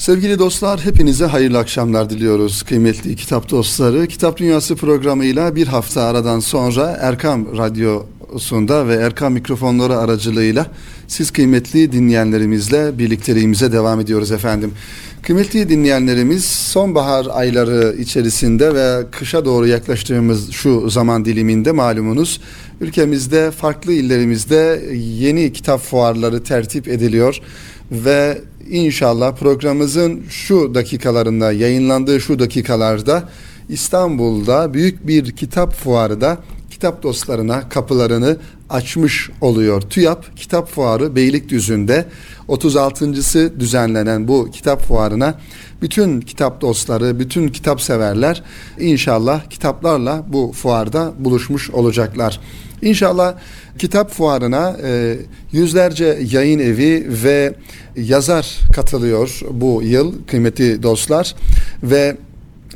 Sevgili dostlar hepinize hayırlı akşamlar diliyoruz kıymetli kitap dostları. Kitap Dünyası programıyla bir hafta aradan sonra Erkam Radyosu'nda ve Erkam mikrofonları aracılığıyla siz kıymetli dinleyenlerimizle birlikteliğimize devam ediyoruz efendim. Kıymetli dinleyenlerimiz sonbahar ayları içerisinde ve kışa doğru yaklaştığımız şu zaman diliminde malumunuz ülkemizde farklı illerimizde yeni kitap fuarları tertip ediliyor ve inşallah programımızın şu dakikalarında yayınlandığı şu dakikalarda İstanbul'da büyük bir kitap fuarı da kitap dostlarına kapılarını açmış oluyor. TÜYAP Kitap Fuarı Beylikdüzü'nde 36.sı düzenlenen bu kitap fuarına bütün kitap dostları, bütün kitap severler inşallah kitaplarla bu fuarda buluşmuş olacaklar. İnşallah kitap fuarına e, yüzlerce yayın evi ve yazar katılıyor bu yıl kıymetli dostlar ve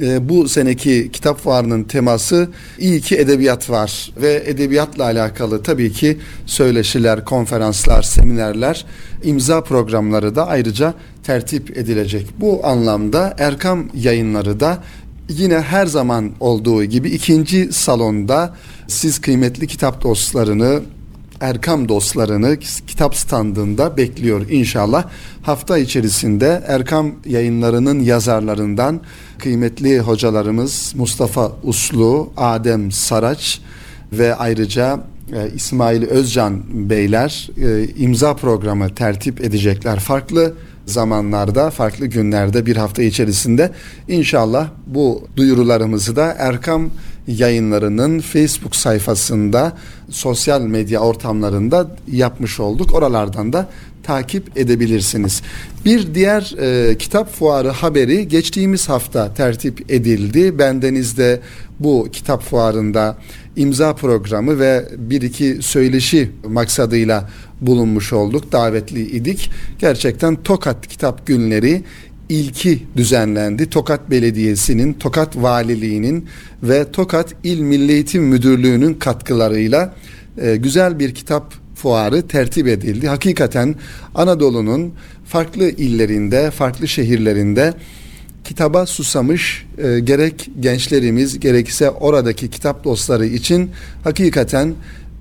e, bu seneki kitap fuarının teması iyi ki edebiyat var ve edebiyatla alakalı tabii ki söyleşiler, konferanslar, seminerler, imza programları da ayrıca tertip edilecek. Bu anlamda Erkam yayınları da yine her zaman olduğu gibi ikinci salonda siz kıymetli kitap dostlarını Erkam dostlarını kitap standında bekliyor inşallah. Hafta içerisinde Erkam yayınlarının yazarlarından kıymetli hocalarımız Mustafa Uslu, Adem Saraç ve ayrıca e, İsmail Özcan Beyler e, imza programı tertip edecekler. Farklı zamanlarda, farklı günlerde bir hafta içerisinde inşallah bu duyurularımızı da Erkam yayınlarının Facebook sayfasında, sosyal medya ortamlarında yapmış olduk. Oralardan da takip edebilirsiniz. Bir diğer e, kitap fuarı haberi geçtiğimiz hafta tertip edildi. Bendenizde bu kitap fuarında imza programı ve bir iki söyleşi maksadıyla bulunmuş olduk. Davetli idik. Gerçekten Tokat Kitap Günleri ilki düzenlendi. Tokat Belediyesi'nin, Tokat Valiliği'nin ve Tokat İl Milli Eğitim Müdürlüğü'nün katkılarıyla e, güzel bir kitap fuarı tertip edildi. Hakikaten Anadolu'nun farklı illerinde, farklı şehirlerinde kitaba susamış e, gerek gençlerimiz gerekse oradaki kitap dostları için hakikaten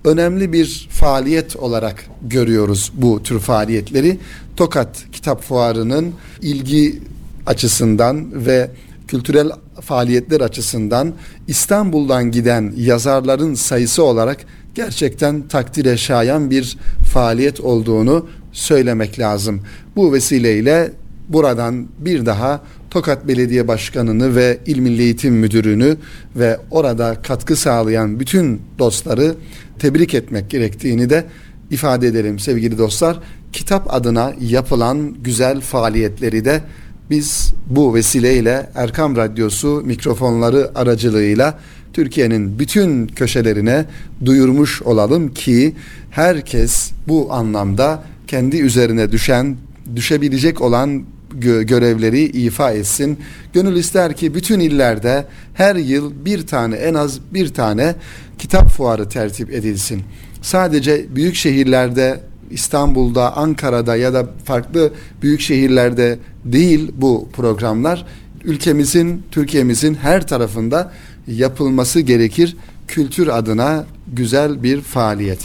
önemli bir faaliyet olarak görüyoruz bu tür faaliyetleri. Tokat Kitap Fuarı'nın ilgi açısından ve kültürel faaliyetler açısından İstanbul'dan giden yazarların sayısı olarak gerçekten takdire şayan bir faaliyet olduğunu söylemek lazım. Bu vesileyle buradan bir daha Tokat Belediye Başkanı'nı ve İl Milli Eğitim Müdürü'nü ve orada katkı sağlayan bütün dostları tebrik etmek gerektiğini de ifade edelim sevgili dostlar. Kitap adına yapılan güzel faaliyetleri de biz bu vesileyle Erkam Radyosu mikrofonları aracılığıyla Türkiye'nin bütün köşelerine duyurmuş olalım ki herkes bu anlamda kendi üzerine düşen, düşebilecek olan gö- görevleri ifa etsin. Gönül ister ki bütün illerde her yıl bir tane en az bir tane kitap fuarı tertip edilsin. Sadece büyük şehirlerde İstanbul'da, Ankara'da ya da farklı büyük şehirlerde değil bu programlar. Ülkemizin, Türkiye'mizin her tarafında yapılması gerekir. Kültür adına güzel bir faaliyet.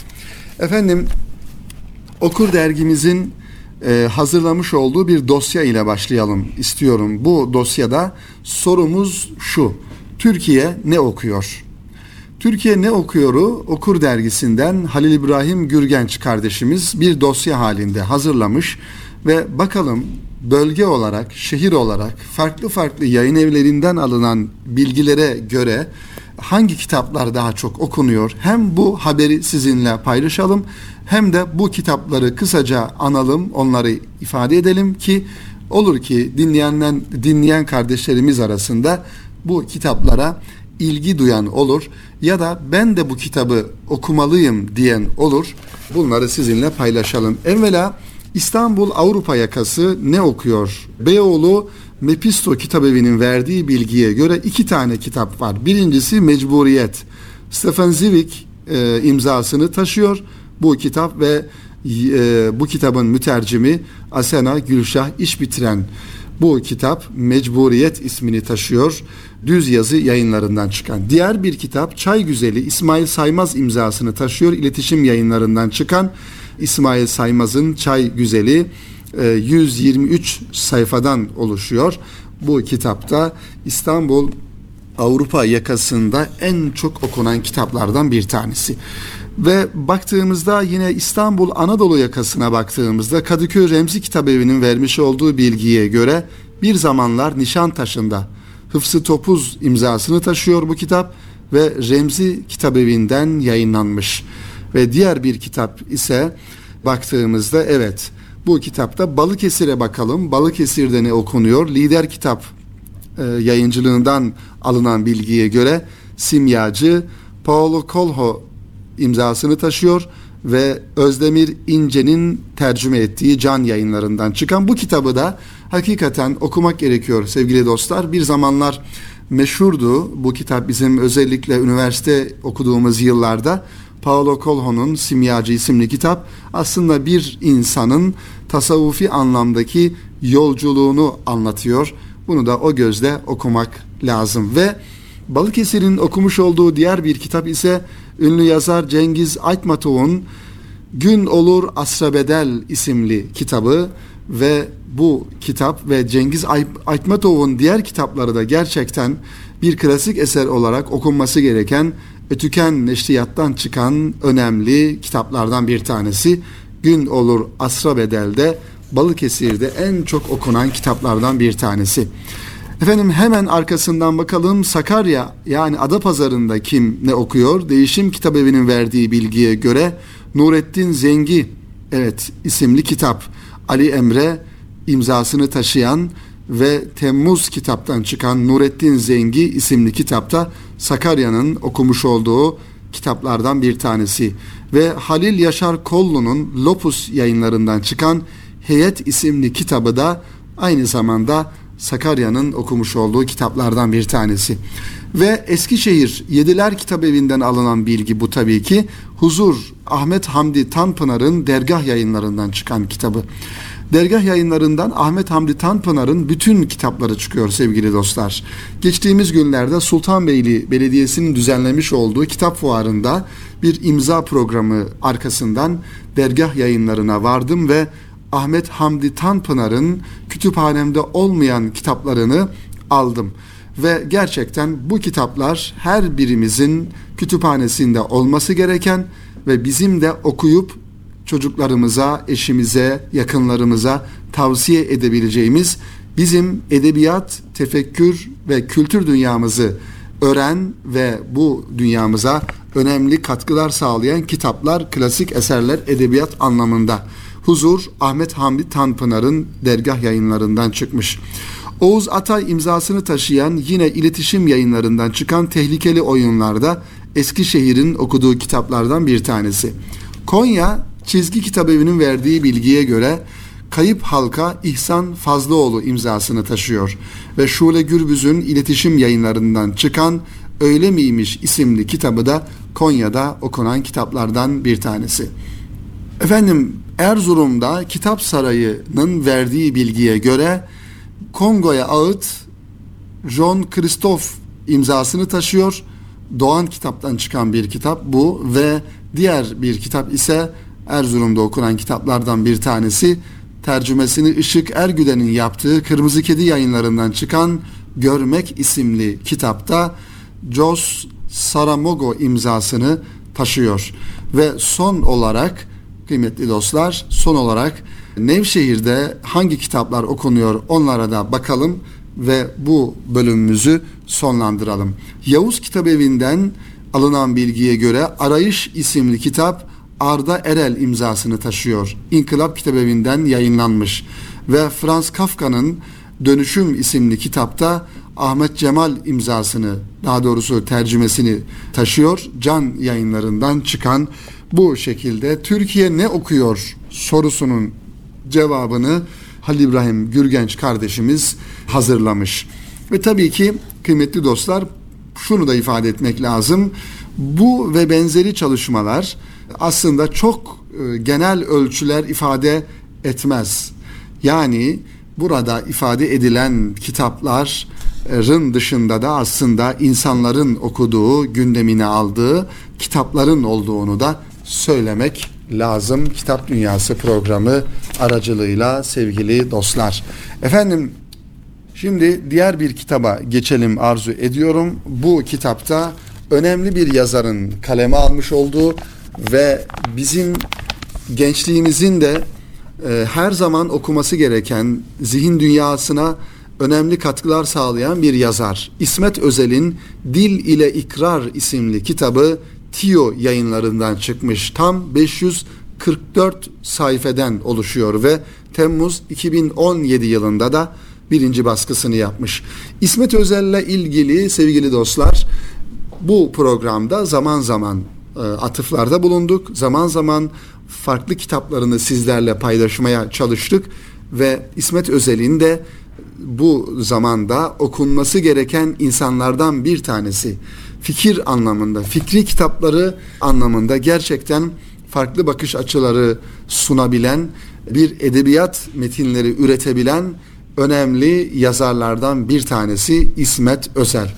Efendim Okur dergimizin e, hazırlamış olduğu bir dosya ile başlayalım istiyorum. Bu dosyada sorumuz şu. Türkiye ne okuyor? Türkiye ne okuyoru Okur dergisinden Halil İbrahim Gürgenç kardeşimiz bir dosya halinde hazırlamış ve bakalım bölge olarak, şehir olarak farklı farklı yayın evlerinden alınan bilgilere göre hangi kitaplar daha çok okunuyor? Hem bu haberi sizinle paylaşalım hem de bu kitapları kısaca analım, onları ifade edelim ki olur ki dinleyenler dinleyen kardeşlerimiz arasında bu kitaplara ilgi duyan olur ya da ben de bu kitabı okumalıyım diyen olur. Bunları sizinle paylaşalım. Evvela İstanbul Avrupa yakası ne okuyor? Beyoğlu Mepisto Kitabevi'nin verdiği bilgiye göre iki tane kitap var. Birincisi Mecburiyet. Stefan Zweig e, imzasını taşıyor bu kitap ve e, bu kitabın mütercimi Asena Gülşah iş bitiren. Bu kitap Mecburiyet ismini taşıyor. Düz yazı yayınlarından çıkan. Diğer bir kitap Çay Güzeli İsmail Saymaz imzasını taşıyor. İletişim yayınlarından çıkan İsmail Saymaz'ın Çay Güzeli 123 e, sayfadan oluşuyor. Bu kitapta İstanbul Avrupa yakasında en çok okunan kitaplardan bir tanesi. Ve baktığımızda yine İstanbul Anadolu yakasına baktığımızda Kadıköy Remzi Kitabevi'nin vermiş olduğu bilgiye göre bir zamanlar Nişantaşı'nda Hıfzı Topuz imzasını taşıyor bu kitap ve Remzi Kitabevi'nden yayınlanmış. Ve diğer bir kitap ise baktığımızda evet bu kitapta Balıkesir'e bakalım. Balıkesir'de ne okunuyor? Lider kitap e, yayıncılığından alınan bilgiye göre simyacı Paolo Colho imzasını taşıyor ve Özdemir İnce'nin tercüme ettiği can yayınlarından çıkan bu kitabı da hakikaten okumak gerekiyor sevgili dostlar. Bir zamanlar meşhurdu bu kitap bizim özellikle üniversite okuduğumuz yıllarda Paolo Coelho'nun Simyacı isimli kitap aslında bir insanın tasavvufi anlamdaki yolculuğunu anlatıyor. Bunu da o gözle okumak lazım ve Balıkesir'in okumuş olduğu diğer bir kitap ise ünlü yazar Cengiz Aytmatov'un Gün Olur Asra Bedel isimli kitabı ve bu kitap ve Cengiz Aytmatov'un diğer kitapları da gerçekten bir klasik eser olarak okunması gereken Ötüken Neşriyat'tan çıkan önemli kitaplardan bir tanesi. Gün Olur Asra Bedel'de Balıkesir'de en çok okunan kitaplardan bir tanesi. Efendim hemen arkasından bakalım Sakarya yani Adapazarı'nda kim ne okuyor? Değişim Kitabevi'nin verdiği bilgiye göre Nurettin Zengi evet isimli kitap Ali Emre imzasını taşıyan ve Temmuz kitaptan çıkan Nurettin Zengi isimli kitapta Sakarya'nın okumuş olduğu kitaplardan bir tanesi ve Halil Yaşar Kollu'nun Lopus yayınlarından çıkan Heyet isimli kitabı da aynı zamanda Sakarya'nın okumuş olduğu kitaplardan bir tanesi. Ve Eskişehir Yediler Kitabevi'nden alınan bilgi bu tabii ki. Huzur Ahmet Hamdi Tanpınar'ın dergah yayınlarından çıkan kitabı. Dergah yayınlarından Ahmet Hamdi Tanpınar'ın bütün kitapları çıkıyor sevgili dostlar. Geçtiğimiz günlerde Sultanbeyli Belediyesi'nin düzenlemiş olduğu kitap fuarında bir imza programı arkasından dergah yayınlarına vardım ve Ahmet Hamdi Tanpınar'ın kütüphanemde olmayan kitaplarını aldım. Ve gerçekten bu kitaplar her birimizin kütüphanesinde olması gereken ve bizim de okuyup çocuklarımıza, eşimize, yakınlarımıza tavsiye edebileceğimiz bizim edebiyat, tefekkür ve kültür dünyamızı öğren ve bu dünyamıza önemli katkılar sağlayan kitaplar, klasik eserler edebiyat anlamında. Huzur Ahmet Hamdi Tanpınar'ın dergah yayınlarından çıkmış. Oğuz Atay imzasını taşıyan yine iletişim yayınlarından çıkan tehlikeli oyunlarda Eskişehir'in okuduğu kitaplardan bir tanesi. Konya Çizgi Kitap Evi'nin verdiği bilgiye göre Kayıp Halka İhsan Fazlıoğlu imzasını taşıyor ve Şule Gürbüz'ün iletişim yayınlarından çıkan Öyle miymiş isimli kitabı da Konya'da okunan kitaplardan bir tanesi. Efendim Erzurum'da Kitap Sarayı'nın verdiği bilgiye göre Kongo'ya ağıt John Christophe imzasını taşıyor. Doğan kitaptan çıkan bir kitap bu ve diğer bir kitap ise Erzurum'da okunan kitaplardan bir tanesi tercümesini Işık Ergüden'in yaptığı Kırmızı Kedi yayınlarından çıkan Görmek isimli kitapta Jos Saramogo imzasını taşıyor. Ve son olarak kıymetli dostlar son olarak Nevşehir'de hangi kitaplar okunuyor onlara da bakalım ve bu bölümümüzü sonlandıralım. Yavuz Kitabevi'nden alınan bilgiye göre Arayış isimli kitap Arda Erel imzasını taşıyor. İnkılap Kitabevi'nden yayınlanmış ve Franz Kafka'nın Dönüşüm isimli kitapta Ahmet Cemal imzasını daha doğrusu tercümesini taşıyor. Can yayınlarından çıkan bu şekilde Türkiye ne okuyor sorusunun cevabını Halil İbrahim Gürgenç kardeşimiz hazırlamış. Ve tabii ki kıymetli dostlar şunu da ifade etmek lazım. Bu ve benzeri çalışmalar aslında çok e, genel ölçüler ifade etmez. Yani burada ifade edilen kitapların dışında da aslında insanların okuduğu, gündemine aldığı kitapların olduğunu da söylemek lazım. Kitap Dünyası programı aracılığıyla sevgili dostlar. Efendim şimdi diğer bir kitaba geçelim arzu ediyorum. Bu kitapta önemli bir yazarın kaleme almış olduğu ve bizim gençliğimizin de e, her zaman okuması gereken zihin dünyasına önemli katkılar sağlayan bir yazar. İsmet Özel'in Dil ile İkrar isimli kitabı Tio yayınlarından çıkmış. Tam 544 sayfeden oluşuyor ve Temmuz 2017 yılında da birinci baskısını yapmış. İsmet Özel'le ilgili sevgili dostlar bu programda zaman zaman atıflarda bulunduk. Zaman zaman farklı kitaplarını sizlerle paylaşmaya çalıştık ve İsmet Özel'in de bu zamanda okunması gereken insanlardan bir tanesi. Fikir anlamında, fikri kitapları anlamında gerçekten farklı bakış açıları sunabilen, bir edebiyat metinleri üretebilen önemli yazarlardan bir tanesi İsmet Özel.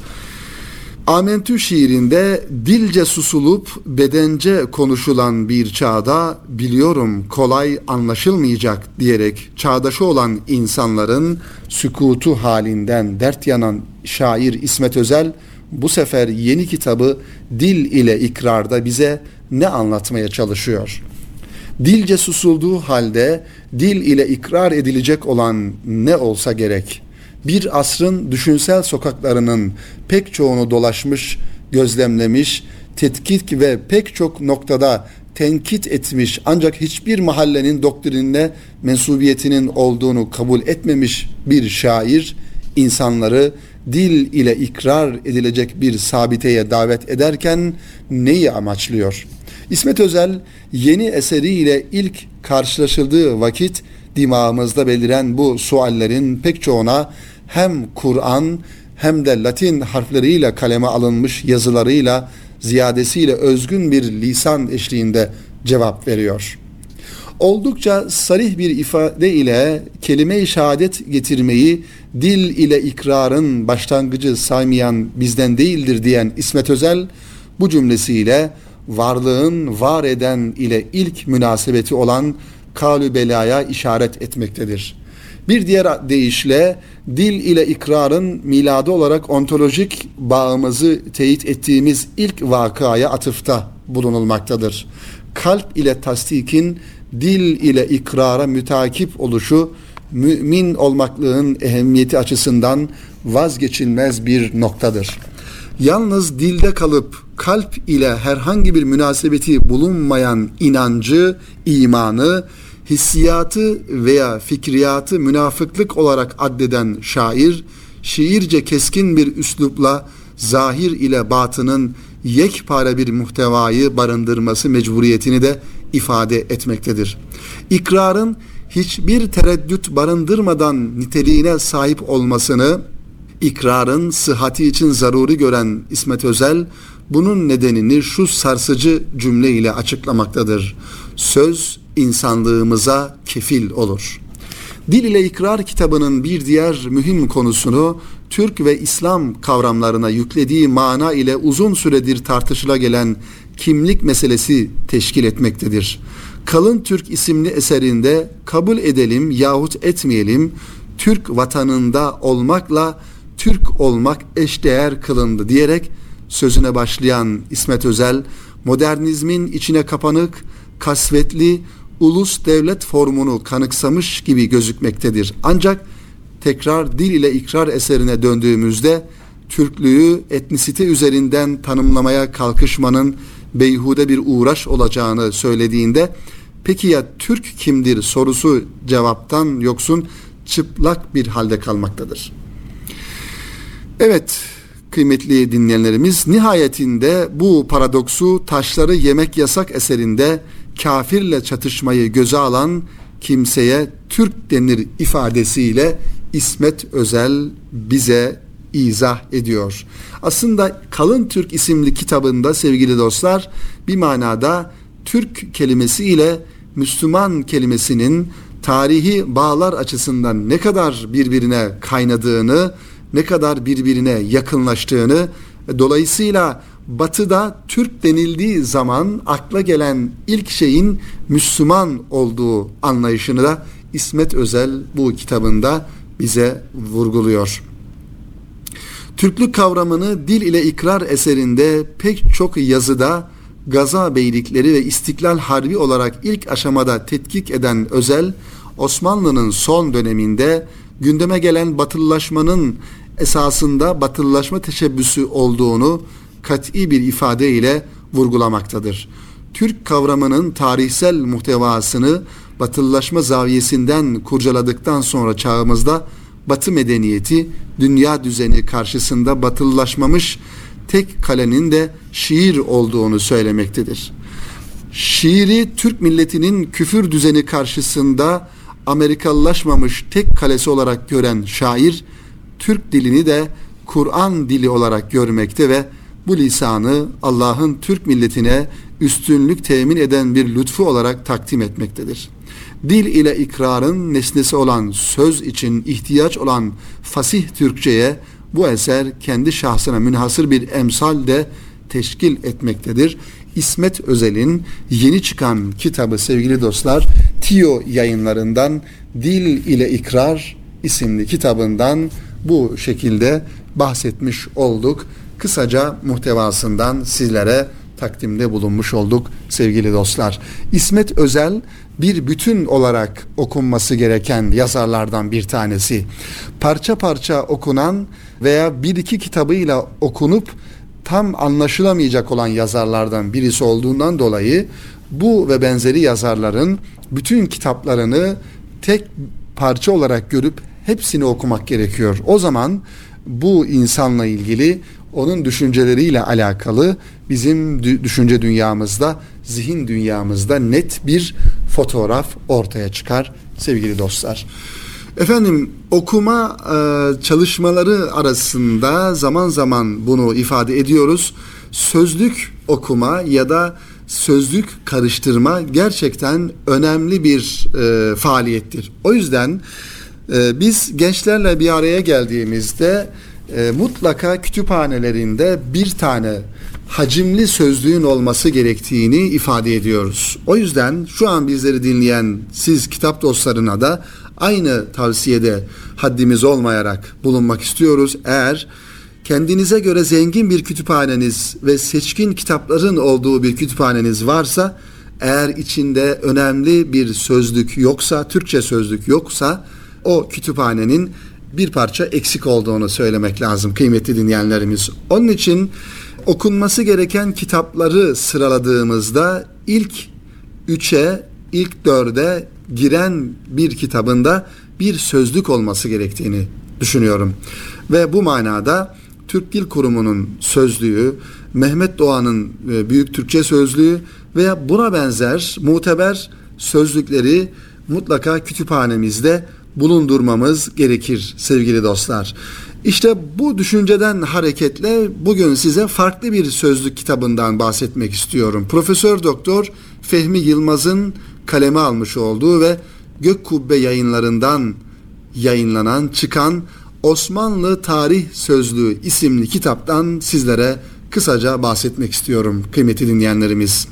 Amentü şiirinde dilce susulup bedence konuşulan bir çağda biliyorum kolay anlaşılmayacak diyerek çağdaşı olan insanların sükutu halinden dert yanan şair İsmet Özel bu sefer yeni kitabı Dil ile ikrarda bize ne anlatmaya çalışıyor? Dilce susulduğu halde dil ile ikrar edilecek olan ne olsa gerek?'' Bir asrın düşünsel sokaklarının pek çoğunu dolaşmış, gözlemlemiş, tetkik ve pek çok noktada tenkit etmiş ancak hiçbir mahallenin doktrinine mensubiyetinin olduğunu kabul etmemiş bir şair insanları dil ile ikrar edilecek bir sabiteye davet ederken neyi amaçlıyor? İsmet Özel yeni eseriyle ilk karşılaşıldığı vakit dimağımızda beliren bu suallerin pek çoğuna hem Kur'an hem de Latin harfleriyle kaleme alınmış yazılarıyla ziyadesiyle özgün bir lisan eşliğinde cevap veriyor. Oldukça sarih bir ifade ile kelime-i şehadet getirmeyi dil ile ikrarın başlangıcı saymayan bizden değildir diyen İsmet Özel bu cümlesiyle varlığın var eden ile ilk münasebeti olan kalü belaya işaret etmektedir. Bir diğer deyişle dil ile ikrarın miladı olarak ontolojik bağımızı teyit ettiğimiz ilk vakaya atıfta bulunulmaktadır. Kalp ile tasdikin dil ile ikrara mütakip oluşu mümin olmaklığın ehemmiyeti açısından vazgeçilmez bir noktadır. Yalnız dilde kalıp kalp ile herhangi bir münasebeti bulunmayan inancı, imanı hissiyatı veya fikriyatı münafıklık olarak addeden şair, şiirce keskin bir üslupla zahir ile batının yekpare bir muhtevayı barındırması mecburiyetini de ifade etmektedir. İkrarın hiçbir tereddüt barındırmadan niteliğine sahip olmasını ikrarın sıhhati için zaruri gören İsmet Özel bunun nedenini şu sarsıcı cümle ile açıklamaktadır. Söz insanlığımıza kefil olur. Dil ile İkrar kitabının bir diğer mühim konusunu Türk ve İslam kavramlarına yüklediği mana ile uzun süredir tartışıla gelen kimlik meselesi teşkil etmektedir. Kalın Türk isimli eserinde kabul edelim yahut etmeyelim Türk vatanında olmakla Türk olmak eşdeğer kılındı diyerek sözüne başlayan İsmet Özel modernizmin içine kapanık, kasvetli, ulus devlet formunu kanıksamış gibi gözükmektedir. Ancak tekrar dil ile ikrar eserine döndüğümüzde Türklüğü etnisite üzerinden tanımlamaya kalkışmanın beyhude bir uğraş olacağını söylediğinde peki ya Türk kimdir sorusu cevaptan yoksun çıplak bir halde kalmaktadır. Evet kıymetli dinleyenlerimiz nihayetinde bu paradoksu taşları yemek yasak eserinde kafirle çatışmayı göze alan kimseye Türk denir ifadesiyle İsmet Özel bize izah ediyor. Aslında Kalın Türk isimli kitabında sevgili dostlar bir manada Türk kelimesi ile Müslüman kelimesinin tarihi bağlar açısından ne kadar birbirine kaynadığını, ne kadar birbirine yakınlaştığını, dolayısıyla Batı'da Türk denildiği zaman akla gelen ilk şeyin Müslüman olduğu anlayışını da İsmet Özel bu kitabında bize vurguluyor. Türklük kavramını dil ile ikrar eserinde pek çok yazıda Gaza beylikleri ve İstiklal Harbi olarak ilk aşamada tetkik eden Özel, Osmanlı'nın son döneminde gündeme gelen batılılaşmanın esasında batılılaşma teşebbüsü olduğunu kat'i bir ifade ile vurgulamaktadır. Türk kavramının tarihsel muhtevasını batılılaşma zaviyesinden kurcaladıktan sonra çağımızda Batı medeniyeti dünya düzeni karşısında batılılaşmamış tek kalenin de şiir olduğunu söylemektedir. Şiiri Türk milletinin küfür düzeni karşısında Amerikalılaşmamış tek kalesi olarak gören şair, Türk dilini de Kur'an dili olarak görmekte ve bu lisanı Allah'ın Türk milletine üstünlük temin eden bir lütfu olarak takdim etmektedir. Dil ile ikrarın nesnesi olan söz için ihtiyaç olan fasih Türkçe'ye bu eser kendi şahsına münhasır bir emsal de teşkil etmektedir. İsmet Özel'in yeni çıkan kitabı sevgili dostlar Tio yayınlarından Dil ile İkrar isimli kitabından bu şekilde bahsetmiş olduk. Kısaca muhtevasından sizlere takdimde bulunmuş olduk sevgili dostlar. İsmet Özel bir bütün olarak okunması gereken yazarlardan bir tanesi. Parça parça okunan veya bir iki kitabıyla okunup tam anlaşılamayacak olan yazarlardan birisi olduğundan dolayı bu ve benzeri yazarların bütün kitaplarını tek parça olarak görüp hepsini okumak gerekiyor. O zaman bu insanla ilgili onun düşünceleriyle alakalı bizim düşünce dünyamızda, zihin dünyamızda net bir fotoğraf ortaya çıkar sevgili dostlar. Efendim okuma e, çalışmaları arasında zaman zaman bunu ifade ediyoruz. Sözlük okuma ya da sözlük karıştırma gerçekten önemli bir e, faaliyettir. O yüzden e, biz gençlerle bir araya geldiğimizde e, mutlaka kütüphanelerinde bir tane hacimli sözlüğün olması gerektiğini ifade ediyoruz. O yüzden şu an bizleri dinleyen siz kitap dostlarına da aynı tavsiyede haddimiz olmayarak bulunmak istiyoruz. Eğer kendinize göre zengin bir kütüphaneniz ve seçkin kitapların olduğu bir kütüphaneniz varsa eğer içinde önemli bir sözlük yoksa, Türkçe sözlük yoksa o kütüphanenin bir parça eksik olduğunu söylemek lazım kıymetli dinleyenlerimiz. Onun için okunması gereken kitapları sıraladığımızda ilk üçe, ilk dörde giren bir kitabında bir sözlük olması gerektiğini düşünüyorum. Ve bu manada Türk Dil Kurumu'nun sözlüğü, Mehmet Doğan'ın e, Büyük Türkçe Sözlüğü veya buna benzer muteber sözlükleri mutlaka kütüphanemizde bulundurmamız gerekir sevgili dostlar. İşte bu düşünceden hareketle bugün size farklı bir sözlük kitabından bahsetmek istiyorum. Profesör Doktor Fehmi Yılmaz'ın kaleme almış olduğu ve Gök Kubbe yayınlarından yayınlanan çıkan Osmanlı Tarih Sözlüğü isimli kitaptan sizlere kısaca bahsetmek istiyorum kıymetli dinleyenlerimiz.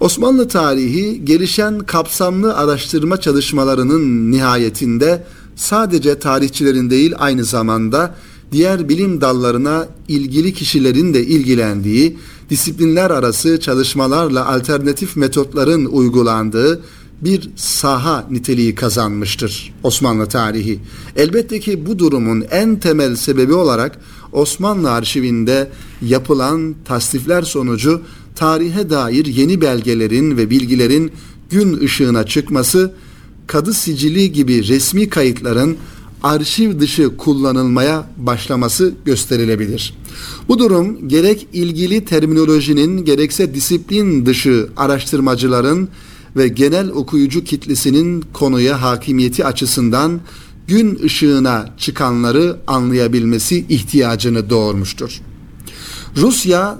Osmanlı tarihi gelişen kapsamlı araştırma çalışmalarının nihayetinde sadece tarihçilerin değil aynı zamanda diğer bilim dallarına ilgili kişilerin de ilgilendiği, disiplinler arası çalışmalarla alternatif metotların uygulandığı bir saha niteliği kazanmıştır Osmanlı tarihi. Elbette ki bu durumun en temel sebebi olarak Osmanlı arşivinde yapılan tasnifler sonucu tarihe dair yeni belgelerin ve bilgilerin gün ışığına çıkması, kadı sicili gibi resmi kayıtların arşiv dışı kullanılmaya başlaması gösterilebilir. Bu durum gerek ilgili terminolojinin gerekse disiplin dışı araştırmacıların ve genel okuyucu kitlesinin konuya hakimiyeti açısından gün ışığına çıkanları anlayabilmesi ihtiyacını doğurmuştur. Rusya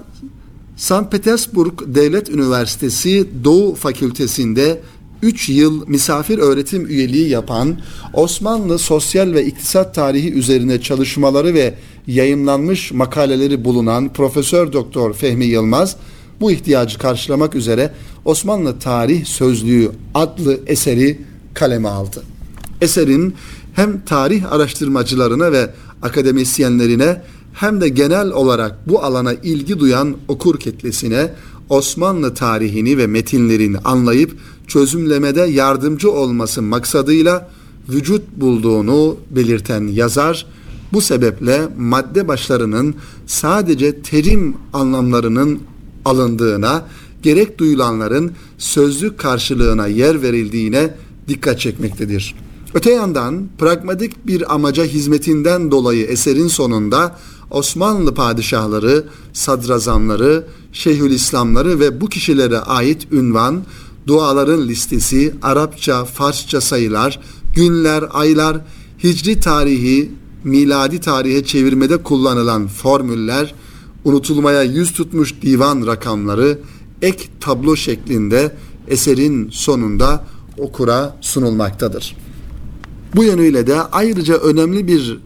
St. Petersburg Devlet Üniversitesi Doğu Fakültesinde 3 yıl misafir öğretim üyeliği yapan Osmanlı sosyal ve iktisat tarihi üzerine çalışmaları ve yayınlanmış makaleleri bulunan Profesör Doktor Fehmi Yılmaz bu ihtiyacı karşılamak üzere Osmanlı Tarih Sözlüğü adlı eseri kaleme aldı. Eserin hem tarih araştırmacılarına ve akademisyenlerine hem de genel olarak bu alana ilgi duyan okur kitlesine Osmanlı tarihini ve metinlerini anlayıp çözümlemede yardımcı olması maksadıyla vücut bulduğunu belirten yazar bu sebeple madde başlarının sadece terim anlamlarının alındığına, gerek duyulanların sözlük karşılığına yer verildiğine dikkat çekmektedir. Öte yandan pragmatik bir amaca hizmetinden dolayı eserin sonunda Osmanlı padişahları, sadrazamları, şeyhülislamları ve bu kişilere ait ünvan, duaların listesi, Arapça, Farsça sayılar, günler, aylar, hicri tarihi, miladi tarihe çevirmede kullanılan formüller, unutulmaya yüz tutmuş divan rakamları ek tablo şeklinde eserin sonunda okura sunulmaktadır. Bu yönüyle de ayrıca önemli bir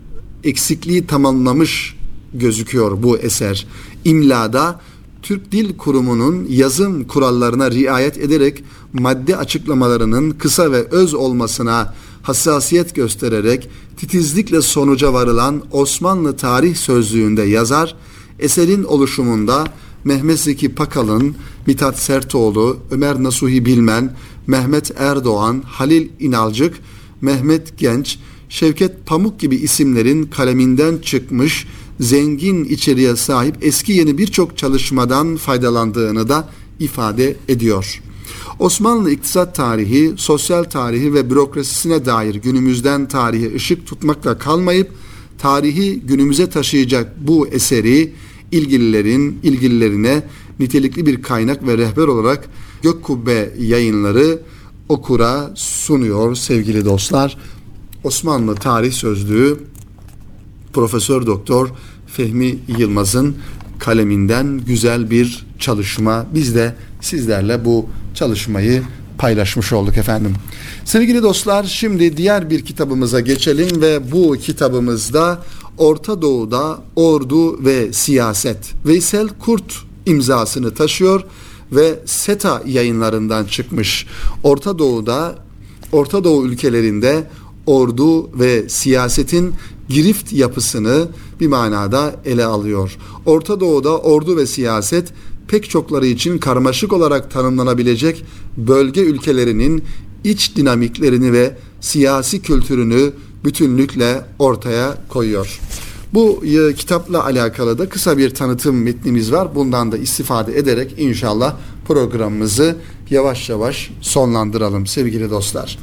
eksikliği tamamlamış gözüküyor bu eser. İmlada Türk Dil Kurumu'nun yazım kurallarına riayet ederek madde açıklamalarının kısa ve öz olmasına hassasiyet göstererek titizlikle sonuca varılan Osmanlı Tarih Sözlüğü'nde yazar, eserin oluşumunda Mehmet Zeki Pakal'ın, Mithat Sertoğlu, Ömer Nasuhi Bilmen, Mehmet Erdoğan, Halil İnalcık, Mehmet Genç, Şevket Pamuk gibi isimlerin kaleminden çıkmış zengin içeriğe sahip eski yeni birçok çalışmadan faydalandığını da ifade ediyor. Osmanlı iktisat tarihi, sosyal tarihi ve bürokrasisine dair günümüzden tarihi ışık tutmakla kalmayıp tarihi günümüze taşıyacak bu eseri ilgililerin ilgililerine nitelikli bir kaynak ve rehber olarak Gök Kubbe yayınları okura sunuyor sevgili dostlar. Osmanlı Tarih Sözlüğü Profesör Doktor Fehmi Yılmaz'ın kaleminden güzel bir çalışma. Biz de sizlerle bu çalışmayı paylaşmış olduk efendim. Sevgili dostlar şimdi diğer bir kitabımıza geçelim ve bu kitabımızda Orta Doğu'da ordu ve siyaset Veysel Kurt imzasını taşıyor ve SETA yayınlarından çıkmış. Orta Doğu'da Orta Doğu ülkelerinde ordu ve siyasetin girift yapısını bir manada ele alıyor. Orta Doğu'da ordu ve siyaset pek çokları için karmaşık olarak tanımlanabilecek bölge ülkelerinin iç dinamiklerini ve siyasi kültürünü bütünlükle ortaya koyuyor. Bu e, kitapla alakalı da kısa bir tanıtım metnimiz var. Bundan da istifade ederek inşallah programımızı yavaş yavaş sonlandıralım sevgili dostlar.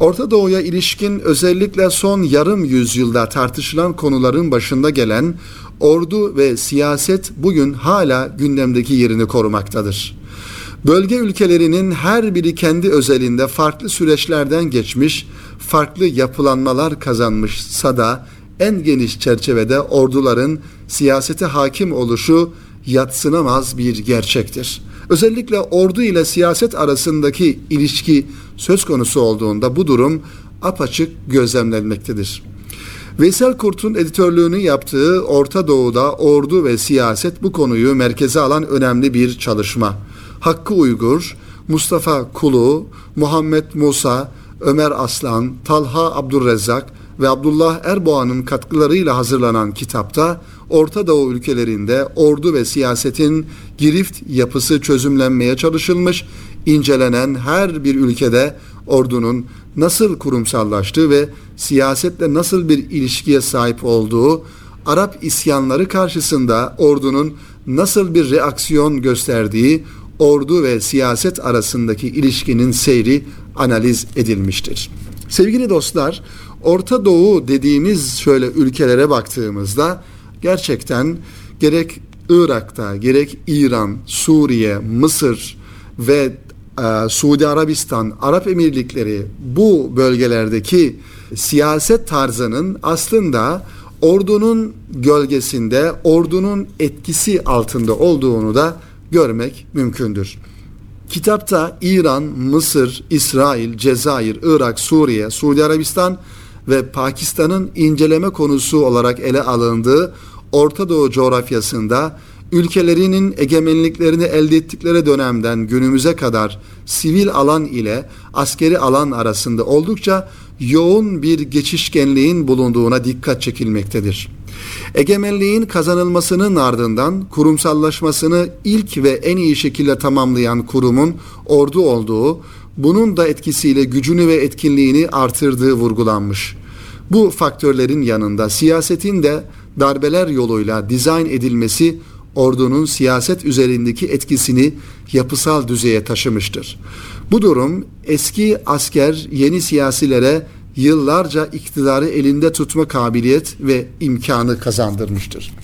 Orta Doğu'ya ilişkin özellikle son yarım yüzyılda tartışılan konuların başında gelen ordu ve siyaset bugün hala gündemdeki yerini korumaktadır. Bölge ülkelerinin her biri kendi özelinde farklı süreçlerden geçmiş, farklı yapılanmalar kazanmışsa da en geniş çerçevede orduların siyasete hakim oluşu yatsınamaz bir gerçektir. Özellikle ordu ile siyaset arasındaki ilişki söz konusu olduğunda bu durum apaçık gözlemlenmektedir. Veysel Kurt'un editörlüğünü yaptığı Orta Doğu'da ordu ve siyaset bu konuyu merkeze alan önemli bir çalışma. Hakkı Uygur, Mustafa Kulu, Muhammed Musa, Ömer Aslan, Talha Abdurrezzak ve Abdullah Erboğan'ın katkılarıyla hazırlanan kitapta Orta Doğu ülkelerinde ordu ve siyasetin girift yapısı çözümlenmeye çalışılmış, incelenen her bir ülkede ordunun nasıl kurumsallaştığı ve siyasetle nasıl bir ilişkiye sahip olduğu, Arap isyanları karşısında ordunun nasıl bir reaksiyon gösterdiği, ordu ve siyaset arasındaki ilişkinin seyri analiz edilmiştir. Sevgili dostlar, Orta Doğu dediğimiz şöyle ülkelere baktığımızda gerçekten gerek Irak'ta, gerek İran, Suriye, Mısır ve e, Suudi Arabistan, Arap Emirlikleri bu bölgelerdeki siyaset tarzının aslında ordunun gölgesinde, ordunun etkisi altında olduğunu da görmek mümkündür. Kitapta İran, Mısır, İsrail, Cezayir, Irak, Suriye, Suudi Arabistan ve Pakistan'ın inceleme konusu olarak ele alındığı Orta Doğu coğrafyasında ülkelerinin egemenliklerini elde ettikleri dönemden günümüze kadar sivil alan ile askeri alan arasında oldukça yoğun bir geçişkenliğin bulunduğuna dikkat çekilmektedir. Egemenliğin kazanılmasının ardından kurumsallaşmasını ilk ve en iyi şekilde tamamlayan kurumun ordu olduğu, bunun da etkisiyle gücünü ve etkinliğini artırdığı vurgulanmış. Bu faktörlerin yanında siyasetin de darbeler yoluyla dizayn edilmesi ordunun siyaset üzerindeki etkisini yapısal düzeye taşımıştır. Bu durum eski asker yeni siyasilere yıllarca iktidarı elinde tutma kabiliyet ve imkanı kazandırmıştır.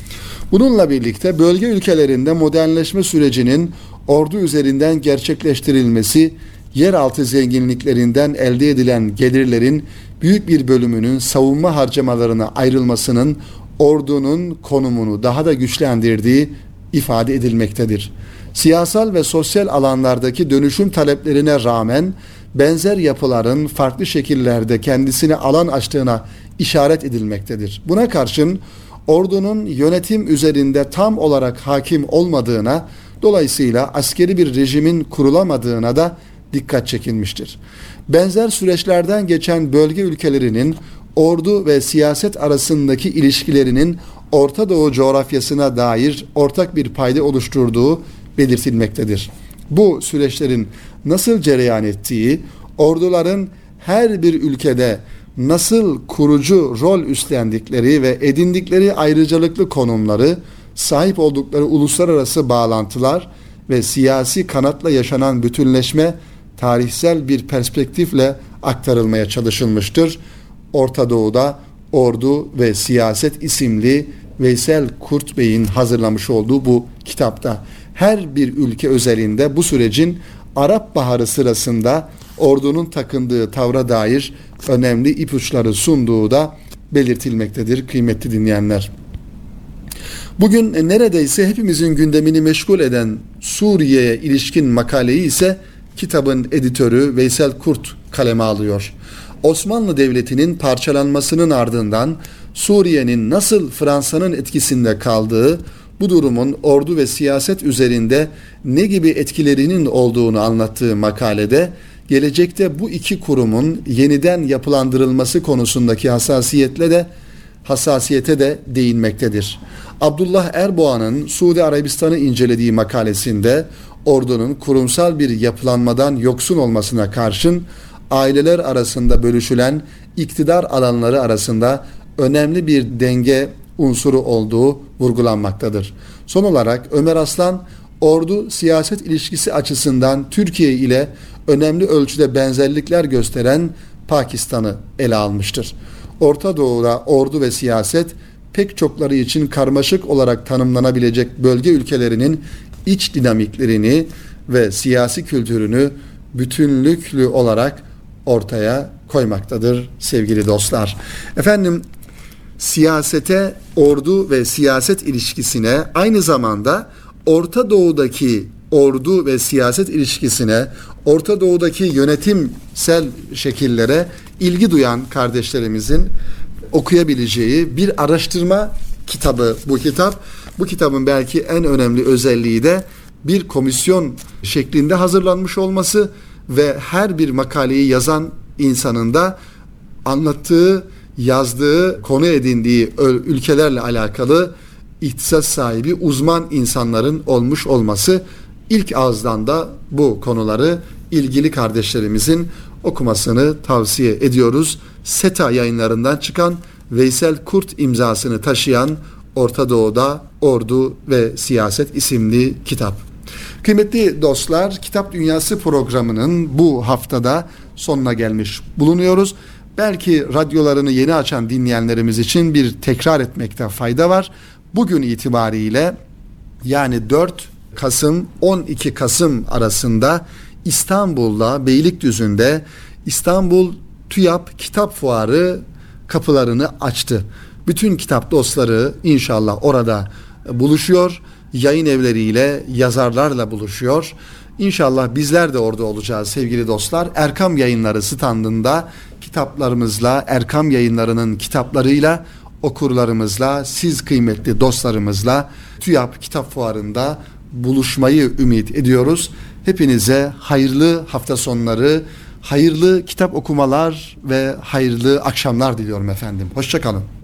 Bununla birlikte bölge ülkelerinde modernleşme sürecinin ordu üzerinden gerçekleştirilmesi, yeraltı zenginliklerinden elde edilen gelirlerin büyük bir bölümünün savunma harcamalarına ayrılmasının ordunun konumunu daha da güçlendirdiği ifade edilmektedir. Siyasal ve sosyal alanlardaki dönüşüm taleplerine rağmen benzer yapıların farklı şekillerde kendisine alan açtığına işaret edilmektedir. Buna karşın ordunun yönetim üzerinde tam olarak hakim olmadığına, dolayısıyla askeri bir rejimin kurulamadığına da dikkat çekilmiştir. Benzer süreçlerden geçen bölge ülkelerinin ordu ve siyaset arasındaki ilişkilerinin Orta Doğu coğrafyasına dair ortak bir payda oluşturduğu belirtilmektedir. Bu süreçlerin nasıl cereyan ettiği, orduların her bir ülkede nasıl kurucu rol üstlendikleri ve edindikleri ayrıcalıklı konumları, sahip oldukları uluslararası bağlantılar ve siyasi kanatla yaşanan bütünleşme tarihsel bir perspektifle aktarılmaya çalışılmıştır. Orta Doğu'da Ordu ve Siyaset isimli Veysel Kurt Bey'in hazırlamış olduğu bu kitapta her bir ülke özelinde bu sürecin Arap Baharı sırasında ordunun takındığı tavra dair önemli ipuçları sunduğu da belirtilmektedir kıymetli dinleyenler. Bugün neredeyse hepimizin gündemini meşgul eden Suriye'ye ilişkin makaleyi ise kitabın editörü Veysel Kurt kaleme alıyor. Osmanlı Devleti'nin parçalanmasının ardından Suriye'nin nasıl Fransa'nın etkisinde kaldığı, bu durumun ordu ve siyaset üzerinde ne gibi etkilerinin olduğunu anlattığı makalede gelecekte bu iki kurumun yeniden yapılandırılması konusundaki hassasiyetle de hassasiyete de değinmektedir. Abdullah Erboğan'ın Suudi Arabistan'ı incelediği makalesinde ordunun kurumsal bir yapılanmadan yoksun olmasına karşın aileler arasında bölüşülen iktidar alanları arasında önemli bir denge unsuru olduğu vurgulanmaktadır. Son olarak Ömer Aslan ordu siyaset ilişkisi açısından Türkiye ile önemli ölçüde benzerlikler gösteren Pakistan'ı ele almıştır. Orta Doğu'da ordu ve siyaset pek çokları için karmaşık olarak tanımlanabilecek bölge ülkelerinin iç dinamiklerini ve siyasi kültürünü bütünlüklü olarak ortaya koymaktadır sevgili dostlar. Efendim siyasete, ordu ve siyaset ilişkisine aynı zamanda Orta Doğu'daki ordu ve siyaset ilişkisine, Orta Doğu'daki yönetimsel şekillere ilgi duyan kardeşlerimizin okuyabileceği bir araştırma kitabı bu kitap. Bu kitabın belki en önemli özelliği de bir komisyon şeklinde hazırlanmış olması ve her bir makaleyi yazan insanın da anlattığı, yazdığı, konu edindiği ülkelerle alakalı ihtisas sahibi uzman insanların olmuş olması ilk ağızdan da bu konuları ilgili kardeşlerimizin okumasını tavsiye ediyoruz. SETA yayınlarından çıkan Veysel Kurt imzasını taşıyan Orta Doğu'da Ordu ve Siyaset isimli kitap. Kıymetli dostlar, Kitap Dünyası programının bu haftada sonuna gelmiş bulunuyoruz. Belki radyolarını yeni açan dinleyenlerimiz için bir tekrar etmekte fayda var. Bugün itibariyle yani 4 Kasım 12 Kasım arasında İstanbul'da Beylikdüzü'nde İstanbul TÜYAP Kitap Fuarı kapılarını açtı. Bütün kitap dostları inşallah orada buluşuyor. Yayın evleriyle, yazarlarla buluşuyor. İnşallah bizler de orada olacağız sevgili dostlar. Erkam Yayınları standında kitaplarımızla, Erkam Yayınları'nın kitaplarıyla, okurlarımızla, siz kıymetli dostlarımızla TÜYAP Kitap Fuarı'nda buluşmayı ümit ediyoruz. Hepinize hayırlı hafta sonları, hayırlı kitap okumalar ve hayırlı akşamlar diliyorum efendim. Hoşçakalın.